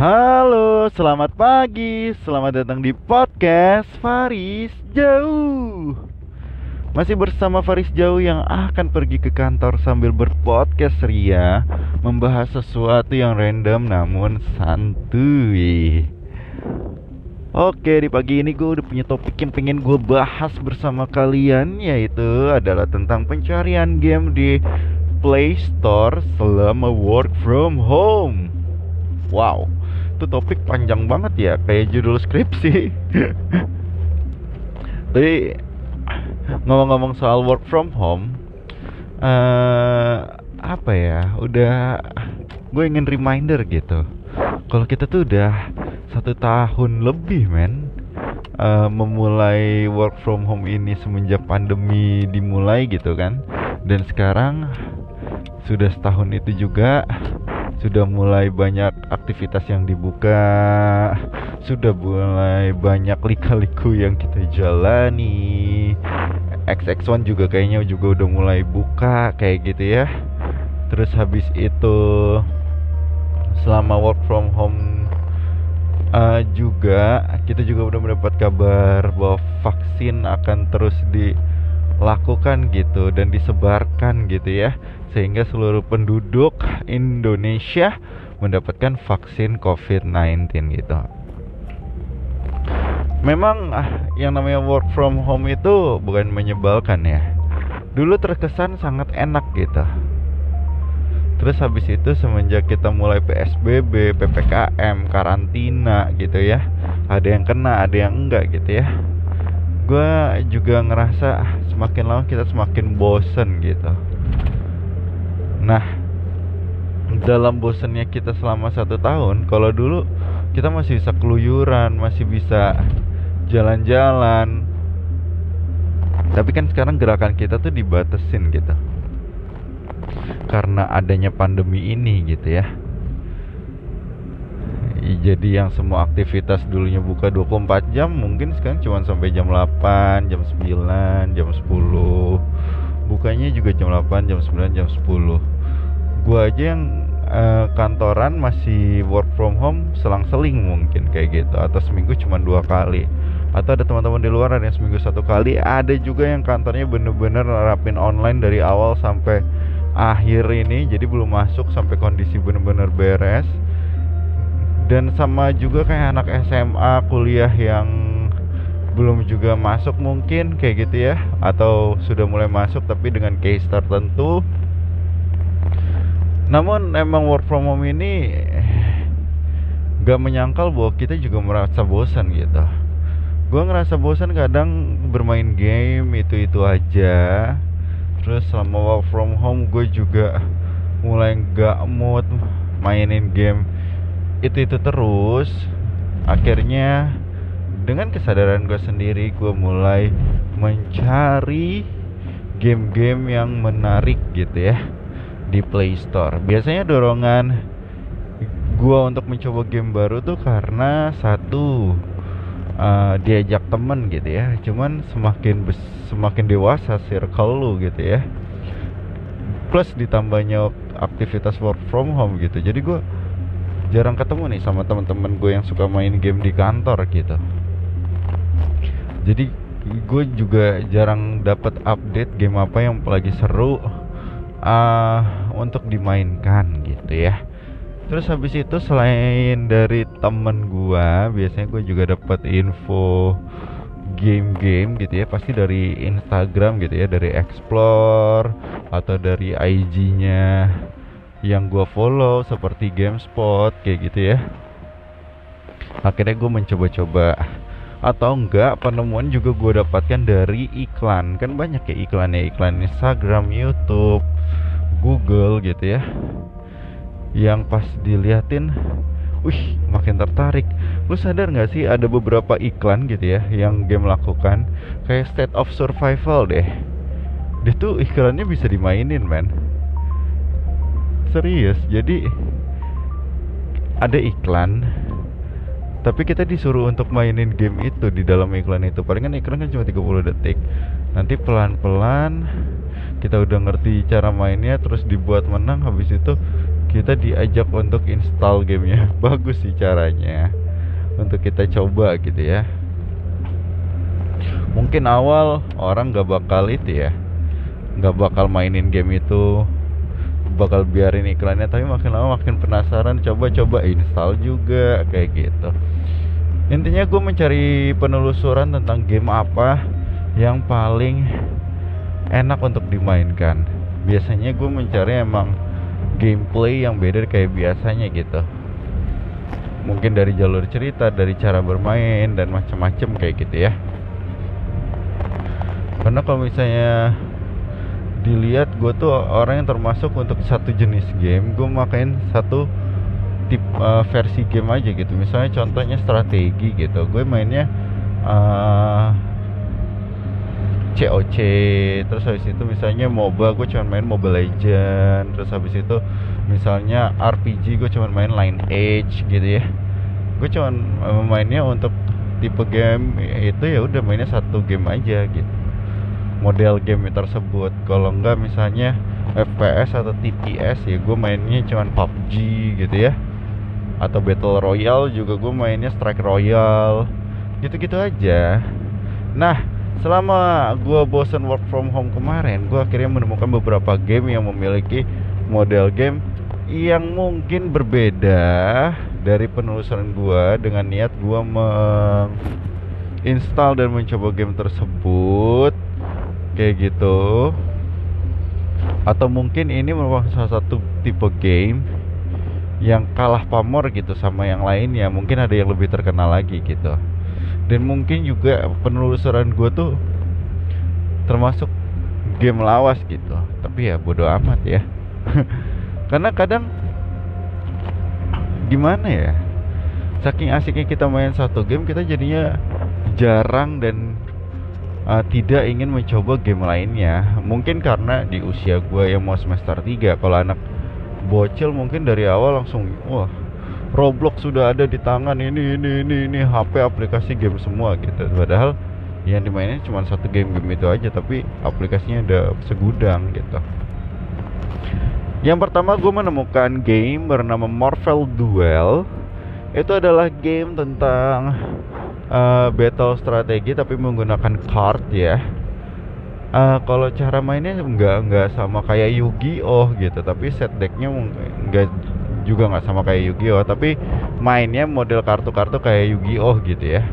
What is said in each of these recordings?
Halo, selamat pagi. Selamat datang di podcast Faris Jauh. Masih bersama Faris Jauh yang akan pergi ke kantor sambil berpodcast ria, membahas sesuatu yang random namun santuy. Oke, di pagi ini gue udah punya topik yang pengen gue bahas bersama kalian Yaitu adalah tentang pencarian game di Play Store selama work from home Wow, itu topik panjang banget ya, kayak judul skripsi. Tapi ngomong-ngomong soal work from home uh, Apa ya, udah gue ingin reminder gitu. Kalau kita tuh udah satu tahun lebih men uh, memulai work from home ini semenjak pandemi dimulai gitu kan. Dan sekarang sudah setahun itu juga sudah mulai banyak aktivitas yang dibuka. Sudah mulai banyak lika-liku yang kita jalani. XX1 juga kayaknya juga udah mulai buka kayak gitu ya. Terus habis itu selama work from home uh, juga kita juga udah mendapat kabar bahwa vaksin akan terus dilakukan gitu dan disebarkan gitu ya sehingga seluruh penduduk Indonesia mendapatkan vaksin COVID-19 gitu. Memang ah, yang namanya work from home itu bukan menyebalkan ya. Dulu terkesan sangat enak gitu Terus habis itu semenjak kita mulai PSBB, PPKM, karantina gitu ya Ada yang kena, ada yang enggak gitu ya Gue juga ngerasa semakin lama kita semakin bosen gitu. Nah dalam bosennya kita selama satu tahun Kalau dulu kita masih bisa keluyuran, masih bisa jalan-jalan. Tapi kan sekarang gerakan kita tuh dibatesin gitu. Karena adanya pandemi ini gitu ya jadi yang semua aktivitas dulunya buka 24 jam mungkin sekarang cuma sampai jam 8, jam 9, jam 10 bukanya juga jam 8, jam 9, jam 10 gua aja yang uh, kantoran masih work from home selang-seling mungkin kayak gitu. Atau seminggu cuma dua kali. Atau ada teman-teman di luar yang seminggu satu kali. Ada juga yang kantornya bener-bener nerapin online dari awal sampai akhir ini. Jadi belum masuk sampai kondisi benar-benar beres dan sama juga kayak anak SMA kuliah yang belum juga masuk mungkin kayak gitu ya. Atau sudah mulai masuk tapi dengan case tertentu. Namun emang work from home ini gak menyangkal bahwa kita juga merasa bosan gitu. Gue ngerasa bosan kadang bermain game itu-itu aja. Terus selama work from home gue juga mulai gak mood mainin game itu itu terus. Akhirnya dengan kesadaran gue sendiri gue mulai mencari game-game yang menarik gitu ya di Play Store. Biasanya dorongan gue untuk mencoba game baru tuh karena satu uh, diajak temen gitu ya. Cuman semakin semakin dewasa circle lu gitu ya. Plus ditambahnya aktivitas work from home gitu. Jadi gue jarang ketemu nih sama teman-teman gue yang suka main game di kantor gitu. Jadi gue juga jarang dapat update game apa yang lagi seru uh, untuk dimainkan gitu ya. Terus habis itu selain dari temen gua biasanya gue juga dapat info game-game gitu ya pasti dari Instagram gitu ya dari explore atau dari IG-nya yang gua follow seperti GameSpot kayak gitu ya. Akhirnya gue mencoba-coba. Atau enggak penemuan juga gue dapatkan dari iklan. Kan banyak ya iklannya iklan Instagram YouTube Google gitu ya. Yang pas diliatin wih makin tertarik. Lu sadar nggak sih ada beberapa iklan gitu ya yang game lakukan? Kayak state of survival deh. Dia tuh iklannya bisa dimainin man serius. Jadi ada iklan tapi kita disuruh untuk mainin game itu di dalam iklan itu. Palingan iklan kan cuma 30 detik. Nanti pelan-pelan kita udah ngerti cara mainnya terus dibuat menang habis itu kita diajak untuk install gamenya. Bagus sih caranya untuk kita coba gitu ya. Mungkin awal orang gak bakal itu ya nggak bakal mainin game itu bakal biarin iklannya tapi makin lama makin penasaran coba-coba install juga kayak gitu. Intinya gue mencari penelusuran tentang game apa yang paling enak untuk dimainkan. Biasanya gue mencari emang gameplay yang beda kayak biasanya gitu. Mungkin dari jalur cerita dari cara bermain dan macam-macam kayak gitu ya. Karena kalau misalnya dilihat gue tuh orang yang termasuk untuk satu jenis game gue makain satu tip uh, versi game aja gitu. Misalnya contohnya strategi gitu. Gue mainnya uh, eh, COC terus habis itu misalnya MOBA gue cuma main Mobile Legend terus habis itu misalnya RPG gue cuma main Line Edge gitu ya. Gue cuma uh, mainnya untuk tipe game itu ya udah mainnya satu game aja gitu model game tersebut. Kalau enggak misalnya FPS atau TPS ya gue mainnya cuman PUBG gitu ya. Atau Battle Royale juga gue mainnya Strike Royale. Gitu-gitu aja. Nah selama gue bosen work from home kemarin gue akhirnya menemukan beberapa game yang memiliki model game yang mungkin berbeda dari penelusuran gue dengan niat gue menginstal dan mencoba game tersebut kayak gitu. Atau mungkin ini merupakan salah satu tipe game yang kalah pamor gitu sama yang lain ya. Mungkin ada yang lebih terkenal lagi gitu. Dan mungkin juga penelusuran gue tuh termasuk game lawas gitu. Tapi ya bodoh amat ya. Karena kadang gimana ya? Saking asiknya kita main satu game kita jadinya jarang dan uh, tidak ingin mencoba game lainnya. Mungkin karena di usia gue yang mau semester 3 kalau anak bocil mungkin dari awal langsung wah Roblox sudah ada di tangan ini ini ini ini HP aplikasi game semua gitu. Padahal yang dimainin cuma satu game-game itu aja tapi aplikasinya ada segudang gitu. Yang pertama gue menemukan game bernama Marvel Duel. Itu adalah game tentang uh, battle strategi tapi menggunakan card ya. Uh, kalau cara mainnya nggak nggak sama kayak Yu-Gi-Oh gitu tapi set decknya nggak juga nggak sama kayak Yu-Gi-Oh tapi mainnya model kartu-kartu kayak Yu-Gi-Oh gitu ya.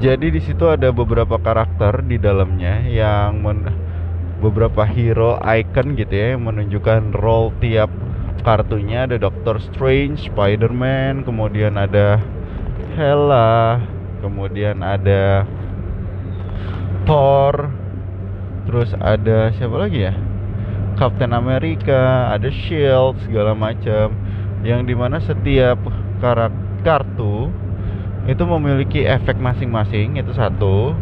Jadi di situ ada beberapa karakter di dalamnya yang men beberapa hero icon gitu ya yang menunjukkan role tiap kartunya. Ada Doctor Strange, Spider-Man, kemudian ada Hela kemudian ada Thor terus ada siapa lagi ya? Captain America ada Shield segala macam yang di mana setiap karakter kartu itu memiliki efek masing-masing itu satu.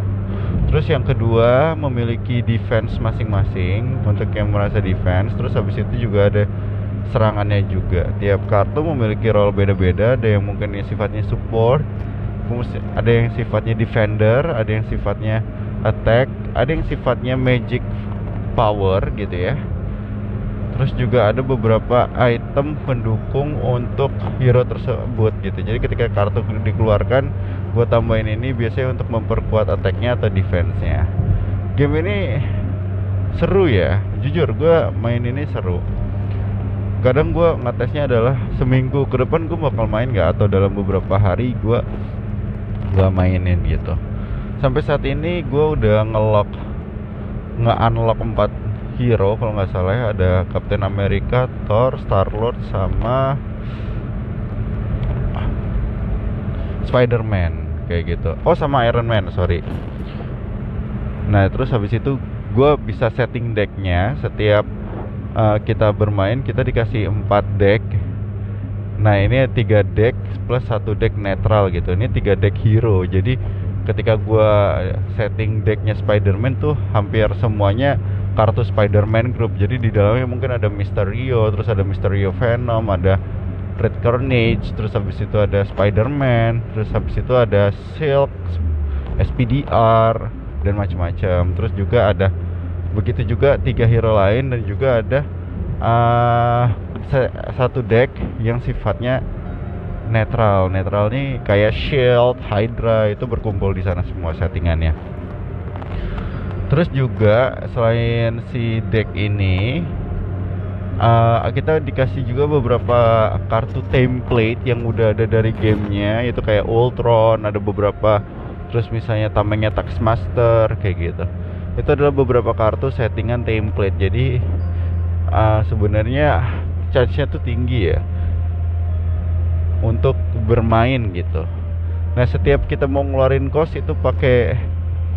Terus yang kedua memiliki defense masing-masing untuk yang merasa defense. Terus habis itu juga ada serangannya juga. Tiap kartu memiliki role beda-beda. Ada yang mungkin yang sifatnya support ada yang sifatnya defender ada yang sifatnya attack ada yang sifatnya magic power gitu ya. Terus juga ada beberapa item pendukung untuk hero tersebut gitu. Jadi ketika kartu dikeluarkan gue tambahin ini biasanya untuk memperkuat attacknya atau defense-nya. Game ini seru ya. Jujur gue main ini seru kadang gue ngetesnya adalah seminggu ke depan gue bakal main nggak atau dalam beberapa hari gue gue mainin gitu sampai saat ini gue udah ngelok nge-unlock 4 hero kalau nggak salah ya ada Captain America, Thor, Star Lord sama Spider-Man kayak gitu. Oh sama Iron Man, sorry. Nah terus habis itu gue bisa setting decknya setiap uh, kita bermain kita dikasih 4 deck. Nah ini tiga deck plus satu deck netral gitu. Ini tiga deck hero. Jadi ketika gua setting decknya Spider-Man tuh hampir semuanya kartu Spider-Man group. Jadi di dalamnya mungkin ada Mysterio terus ada Mysterio Venom ada Red Carnage terus habis itu ada Spider-Man terus habis itu ada Silk SPDR dan macam-macam. Terus juga ada begitu juga tiga hero lain dan juga ada uh, satu deck yang sifatnya netral. Netral nih kayak shield hydra itu berkumpul di sana semua settingannya. Terus juga selain si deck ini uh, kita dikasih juga beberapa kartu template yang udah ada dari gamenya itu kayak Ultron ada beberapa terus misalnya tamengnya Taxmaster kayak gitu itu adalah beberapa kartu settingan template. Jadi uh, sebenarnya charge-nya tuh tinggi ya. Untuk bermain gitu. Nah setiap kita mau ngeluarin cost itu pakai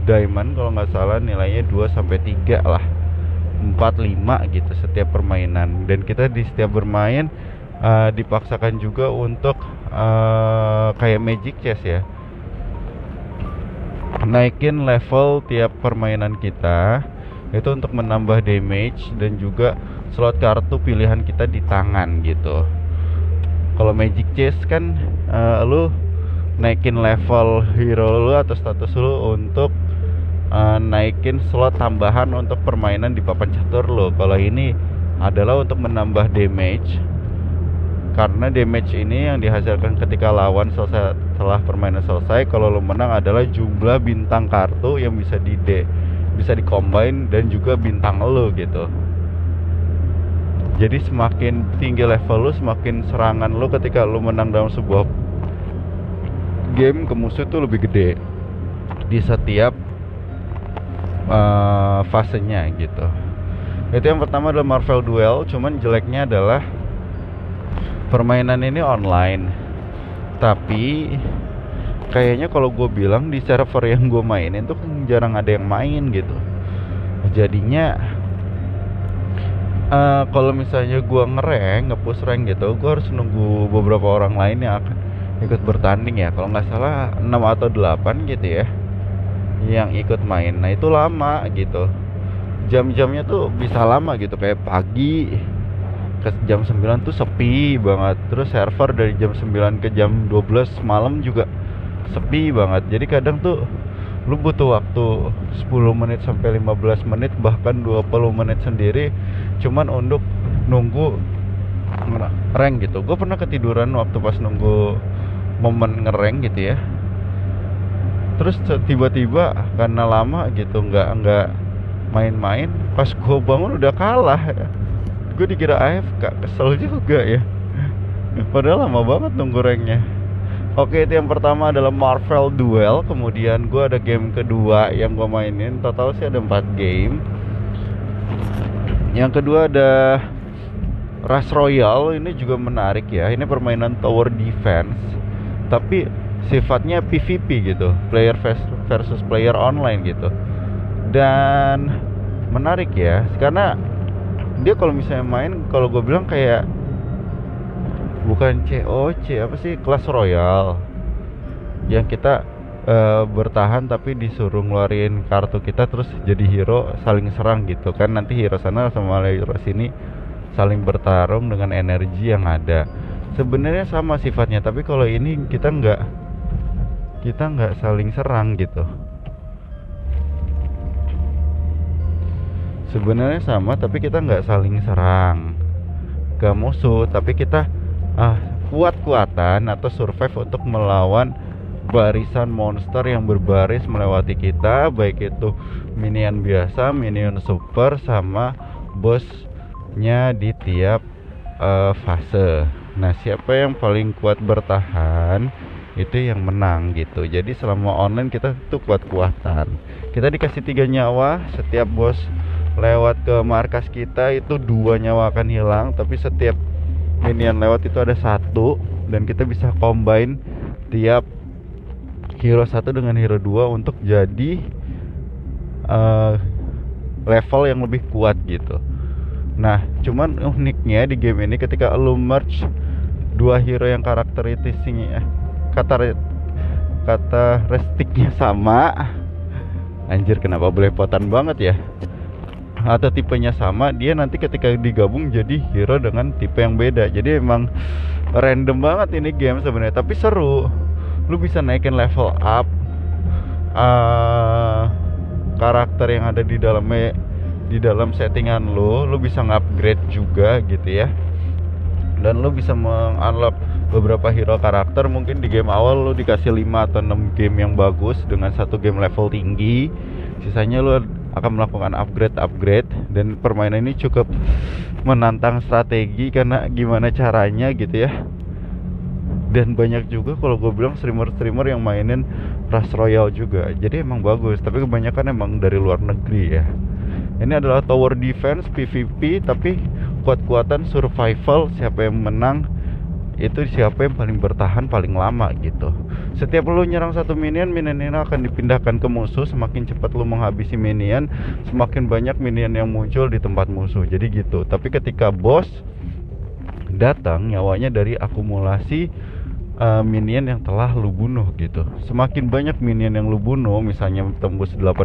diamond kalau nggak salah nilainya 2 sampai 3 lah. 4 5 gitu setiap permainan. Dan kita di setiap bermain uh, dipaksakan juga untuk uh, kayak magic chess ya naikin level tiap permainan kita itu untuk menambah damage dan juga slot kartu pilihan kita di tangan gitu. Kalau magic chess kan uh, lu naikin level hero lu atau status lu untuk uh, naikin slot tambahan untuk permainan di papan catur lo kalau ini adalah untuk menambah damage karena damage ini yang dihasilkan ketika lawan selesai setelah permainan selesai kalau lo menang adalah jumlah bintang kartu yang bisa di de, bisa dikombin dan juga bintang lo gitu. Jadi semakin tinggi level lo semakin serangan lo ketika lo menang dalam sebuah game ke musuh itu lebih gede di setiap uh, fasenya gitu. Itu yang pertama adalah Marvel Duel cuman jeleknya adalah permainan ini online. Tapi kayaknya kalau gue bilang di server yang gue mainin tuh jarang ada yang main gitu. Jadinya uh, kalau misalnya gue ngereng ngepush rank gitu gue harus nunggu beberapa orang lain yang akan ikut bertanding ya. Kalau nggak salah 6 atau 8 gitu ya yang ikut main. Nah itu lama gitu. Jam-jamnya tuh bisa lama gitu kayak pagi ke jam 9 tuh sepi banget. Terus server dari jam 9 ke jam 12 malam juga sepi banget. Jadi kadang tuh lu butuh waktu 10 menit sampai 15 menit bahkan 20 menit sendiri cuman untuk nunggu rank gitu. Gue pernah ketiduran waktu pas nunggu momen ngereng gitu ya. Terus tiba-tiba karena lama gitu nggak nggak main-main pas gue bangun udah kalah gue dikira AFK kesel juga ya. Padahal lama banget nunggu ranknya oke itu yang pertama adalah Marvel Duel. Kemudian gue ada game kedua yang gue mainin. Total sih ada 4 game. Yang kedua ada Rush Royale ini juga menarik ya. Ini permainan tower defense tapi sifatnya PvP gitu. Player versus player online gitu. Dan menarik ya karena dia kalau misalnya main kalau gue bilang kayak bukan COC apa sih? Kelas royal yang kita uh, bertahan tapi disuruh ngeluarin kartu kita terus jadi hero saling serang gitu kan. Nanti hero sana sama hero sini saling bertarung dengan energi yang ada. Sebenarnya sama sifatnya tapi kalau ini kita nggak kita nggak saling serang gitu sebenarnya sama tapi kita nggak saling serang ke musuh tapi kita ah kuat-kuatan atau survive untuk melawan barisan monster yang berbaris melewati kita baik itu minion biasa, minion super sama bosnya di tiap uh, fase. Nah, siapa yang paling kuat bertahan itu yang menang gitu. Jadi selama online kita tuh kuat-kuatan. Kita dikasih tiga nyawa setiap bos lewat ke markas kita itu dua nyawa akan hilang tapi setiap minion lewat itu ada satu dan kita bisa combine tiap hero satu dengan hero dua untuk jadi uh, level yang lebih kuat gitu. Nah cuman uniknya di game ini ketika lo merge dua hero yang karakteristiknya eh, kata kata restiknya sama anjir kenapa belepotan banget ya atau tipenya sama dia nanti ketika digabung jadi hero dengan tipe yang beda. Jadi emang random banget ini game sebenarnya tapi seru. Lu bisa naikin level up uh, karakter yang ada di dalamnya di dalam settingan lo lo bisa ngupgrade juga gitu ya. Dan lo bisa mengunlock beberapa hero karakter. Mungkin di game awal lo dikasih 5 atau 6 game yang bagus dengan satu game level tinggi. Sisanya lo akan melakukan upgrade upgrade dan permainan ini cukup menantang strategi karena gimana caranya gitu ya. Dan banyak juga kalau gue bilang streamer-streamer yang mainin Rush Royale juga. Jadi emang bagus tapi kebanyakan emang dari luar negeri ya. Ini adalah tower defense PvP tapi kuat-kuatan survival siapa yang menang itu siapa yang paling bertahan paling lama gitu. Setiap lu nyerang satu minion minion ini akan dipindahkan ke musuh. Semakin cepat lu menghabisi minion semakin banyak minion yang muncul di tempat musuh. Jadi gitu. Tapi ketika boss datang nyawanya dari akumulasi uh, minion yang telah lu bunuh gitu. Semakin banyak minion yang lu bunuh misalnya tembus 80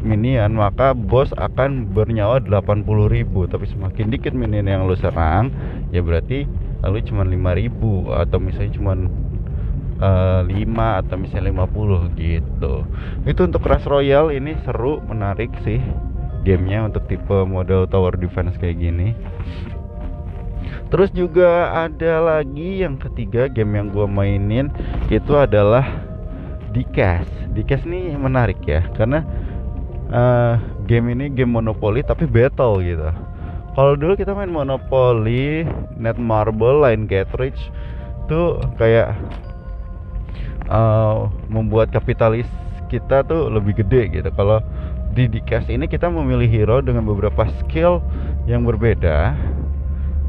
minion maka bos akan bernyawa 80 ribu. Tapi semakin dikit minion yang lu serang ya berarti lalu cuma 5 ribu atau misalnya cuma uh, 5 atau misalnya 50 gitu. Itu untuk Clash Royale ini seru menarik sih gamenya untuk tipe model tower defense kayak gini. Terus juga ada lagi yang ketiga game yang gue mainin itu adalah Dikas Dikas ini menarik ya karena uh, game ini game monopoli tapi battle gitu. Kalau dulu kita main monopoli netmarble line cartridge tuh kayak uh, membuat kapitalis kita tuh lebih gede gitu. Kalau di Dcast ini kita memilih hero dengan beberapa skill yang berbeda.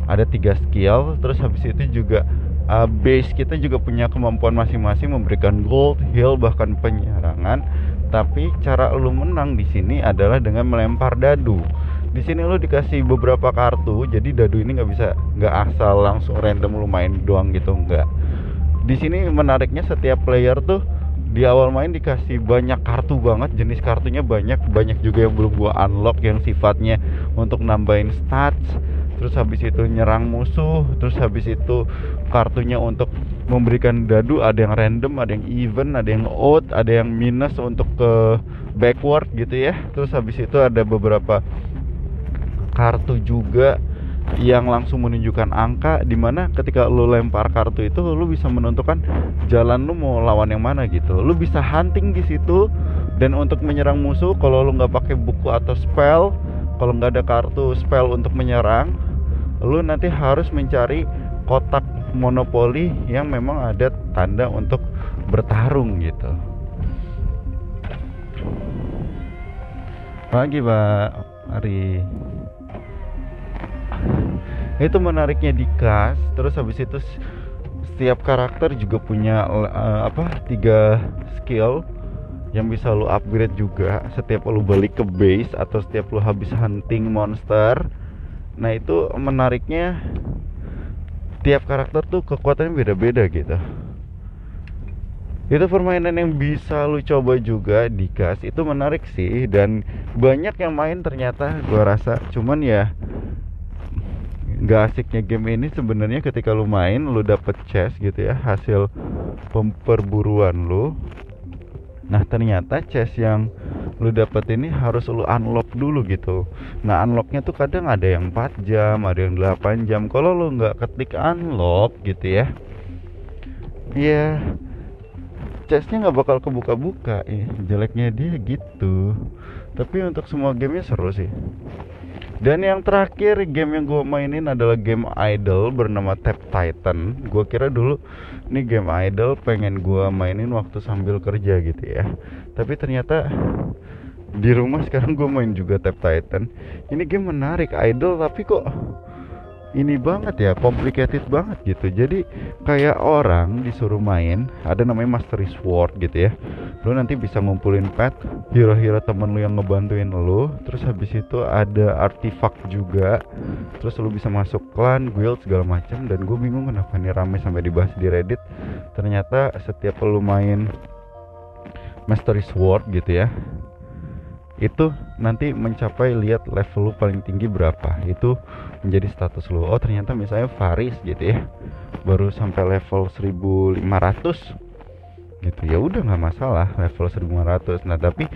Ada tiga skill terus habis itu juga uh, base kita juga punya kemampuan masing-masing memberikan gold, heal bahkan penyerangan tapi cara lu menang di sini adalah dengan melempar dadu. Di sini lu dikasih beberapa kartu jadi dadu ini nggak bisa nggak asal langsung random lu main doang gitu nggak. Di sini menariknya setiap player tuh di awal main dikasih banyak kartu banget jenis kartunya banyak banyak juga yang belum gua unlock yang sifatnya untuk nambahin stats terus habis itu nyerang musuh terus habis itu kartunya untuk memberikan dadu ada yang random ada yang even ada yang odd ada yang minus untuk ke backward gitu ya. Terus habis itu ada beberapa kartu juga yang langsung menunjukkan angka di mana ketika lu lempar kartu itu lu bisa menentukan jalan lu mau lawan yang mana gitu. Lu bisa hunting di situ dan untuk menyerang musuh kalau lu nggak pakai buku atau spell kalau nggak ada kartu spell untuk menyerang lu nanti harus mencari kotak monopoli yang memang ada tanda untuk bertarung gitu. Pagi pak Ari. Itu menariknya di kas terus habis itu setiap karakter juga punya uh, apa tiga skill yang bisa lu upgrade juga. Setiap lu balik ke base atau setiap lu habis hunting monster nah itu menariknya tiap karakter tuh kekuatannya beda-beda gitu. Itu permainan yang bisa lu coba juga di kas itu menarik sih. Dan banyak yang main ternyata gua rasa. Cuman ya gak asiknya game ini sebenarnya ketika lu main lu dapet chest gitu ya hasil pemperburuan lu. Nah ternyata chest yang lu dapet ini harus lu unlock dulu gitu. Nah unlocknya tuh kadang ada yang 4 jam ada yang 8 jam. Kalau lu nggak ketik unlock gitu ya ya chestnya nggak bakal kebuka-buka. Ya jeleknya dia gitu. Tapi untuk semua gamenya seru sih dan yang terakhir game yang gue mainin adalah game idol bernama Tap Titan. Gue kira dulu ini game idol pengen gue mainin waktu sambil kerja gitu ya. Tapi ternyata di rumah sekarang gue main juga Tap Titan. Ini game menarik idol tapi kok ini banget ya complicated banget gitu. Jadi kayak orang disuruh main ada namanya Mastery Sword gitu ya. Lu nanti bisa ngumpulin pet hero-hero temen lu yang ngebantuin lu. Terus habis itu ada artifact juga. Terus lu bisa masuk clan guild segala macam. Dan gue bingung kenapa ini rame sampai dibahas di reddit. Ternyata setiap lu main Mastery Sword gitu ya itu nanti mencapai lihat level lu paling tinggi berapa. Itu menjadi status lu. Oh ternyata misalnya Faris gitu ya baru sampai level 1500 gitu. Ya udah nggak masalah level 1500 nah tapi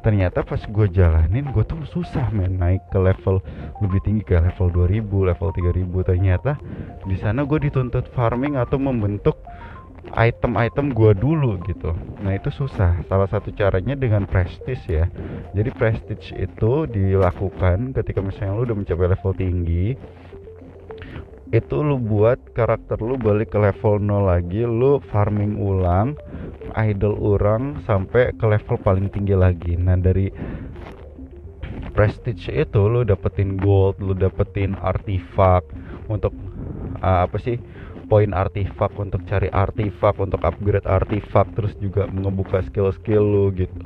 ternyata pas gue jalanin gue tuh susah main naik ke level lebih tinggi ke level 2000 level 3000 ternyata di sana gue dituntut farming atau membentuk item-item gue dulu gitu. Nah itu susah. Salah satu caranya dengan prestige ya. Jadi prestige itu dilakukan ketika misalnya lu udah mencapai level tinggi itu lu buat karakter lu balik ke level 0 lagi lu farming ulang idol orang sampai ke level paling tinggi lagi. Nah dari prestige itu lu dapetin gold lu dapetin artifak untuk uh, apa sih poin artifak untuk cari artifak untuk upgrade artifak terus juga ngebuka skill-skill lu gitu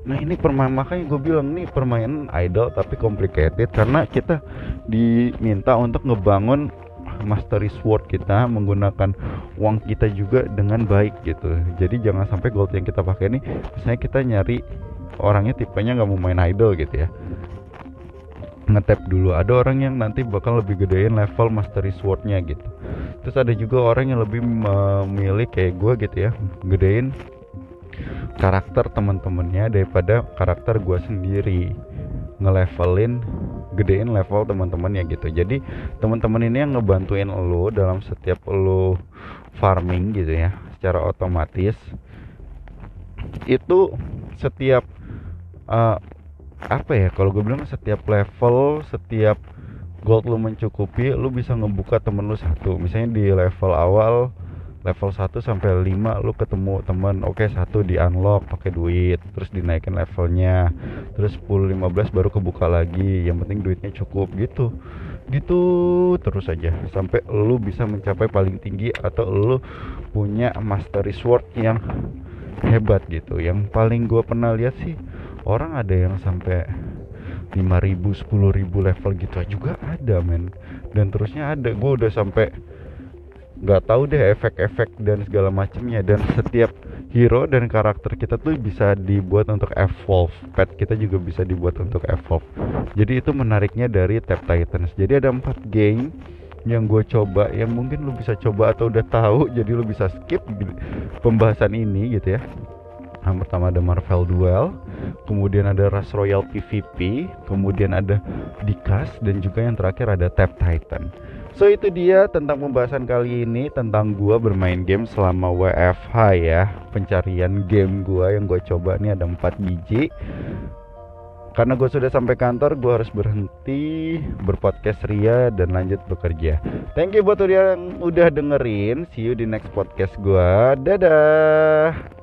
Nah ini permainan makanya gue bilang nih permainan idol tapi complicated karena kita diminta untuk ngebangun mastery sword kita menggunakan uang kita juga dengan baik gitu. Jadi jangan sampai gold yang kita pakai ini misalnya kita nyari orangnya tipenya nggak mau main idol gitu ya ngetap dulu. Ada orang yang nanti bakal lebih gedein level mastery swordnya gitu. Terus ada juga orang yang lebih memilih kayak gue gitu ya gedein karakter teman-temannya daripada karakter gue sendiri. Ngelevelin gedein level teman-temannya gitu. Jadi teman-teman ini yang ngebantuin lo dalam setiap lo farming gitu ya secara otomatis itu setiap uh, apa ya kalau gue bilang setiap level setiap gold lu mencukupi lu bisa ngebuka temen lu satu. Misalnya di level awal level 1 sampai 5 lu ketemu temen oke okay, satu di unlock pakai duit terus dinaikin levelnya. Terus 10 15 baru kebuka lagi yang penting duitnya cukup gitu. Gitu terus aja. Sampai lu bisa mencapai paling tinggi atau lu punya mastery sword yang hebat gitu. Yang paling gua pernah lihat sih orang ada yang sampai 5000 10000 level gitu juga ada men. Dan terusnya ada. Gue udah sampai nggak tahu deh efek-efek dan segala macamnya dan setiap hero dan karakter kita tuh bisa dibuat untuk evolve. Pet kita juga bisa dibuat untuk evolve. Jadi itu menariknya dari Tap Titans. Jadi ada empat game yang gue coba yang mungkin lu bisa coba atau udah tahu jadi lu bisa skip pembahasan ini gitu ya yang pertama ada Marvel Duel kemudian ada Rush Royale PvP kemudian ada Dikas dan juga yang terakhir ada Tap Titan So itu dia tentang pembahasan kali ini tentang gua bermain game selama WFH ya. Pencarian game gua yang gue coba ini ada 4 biji. Karena gue sudah sampai kantor, gue harus berhenti berpodcast ria dan lanjut bekerja. Thank you buat yang udah dengerin. See you di next podcast gue. Dadah.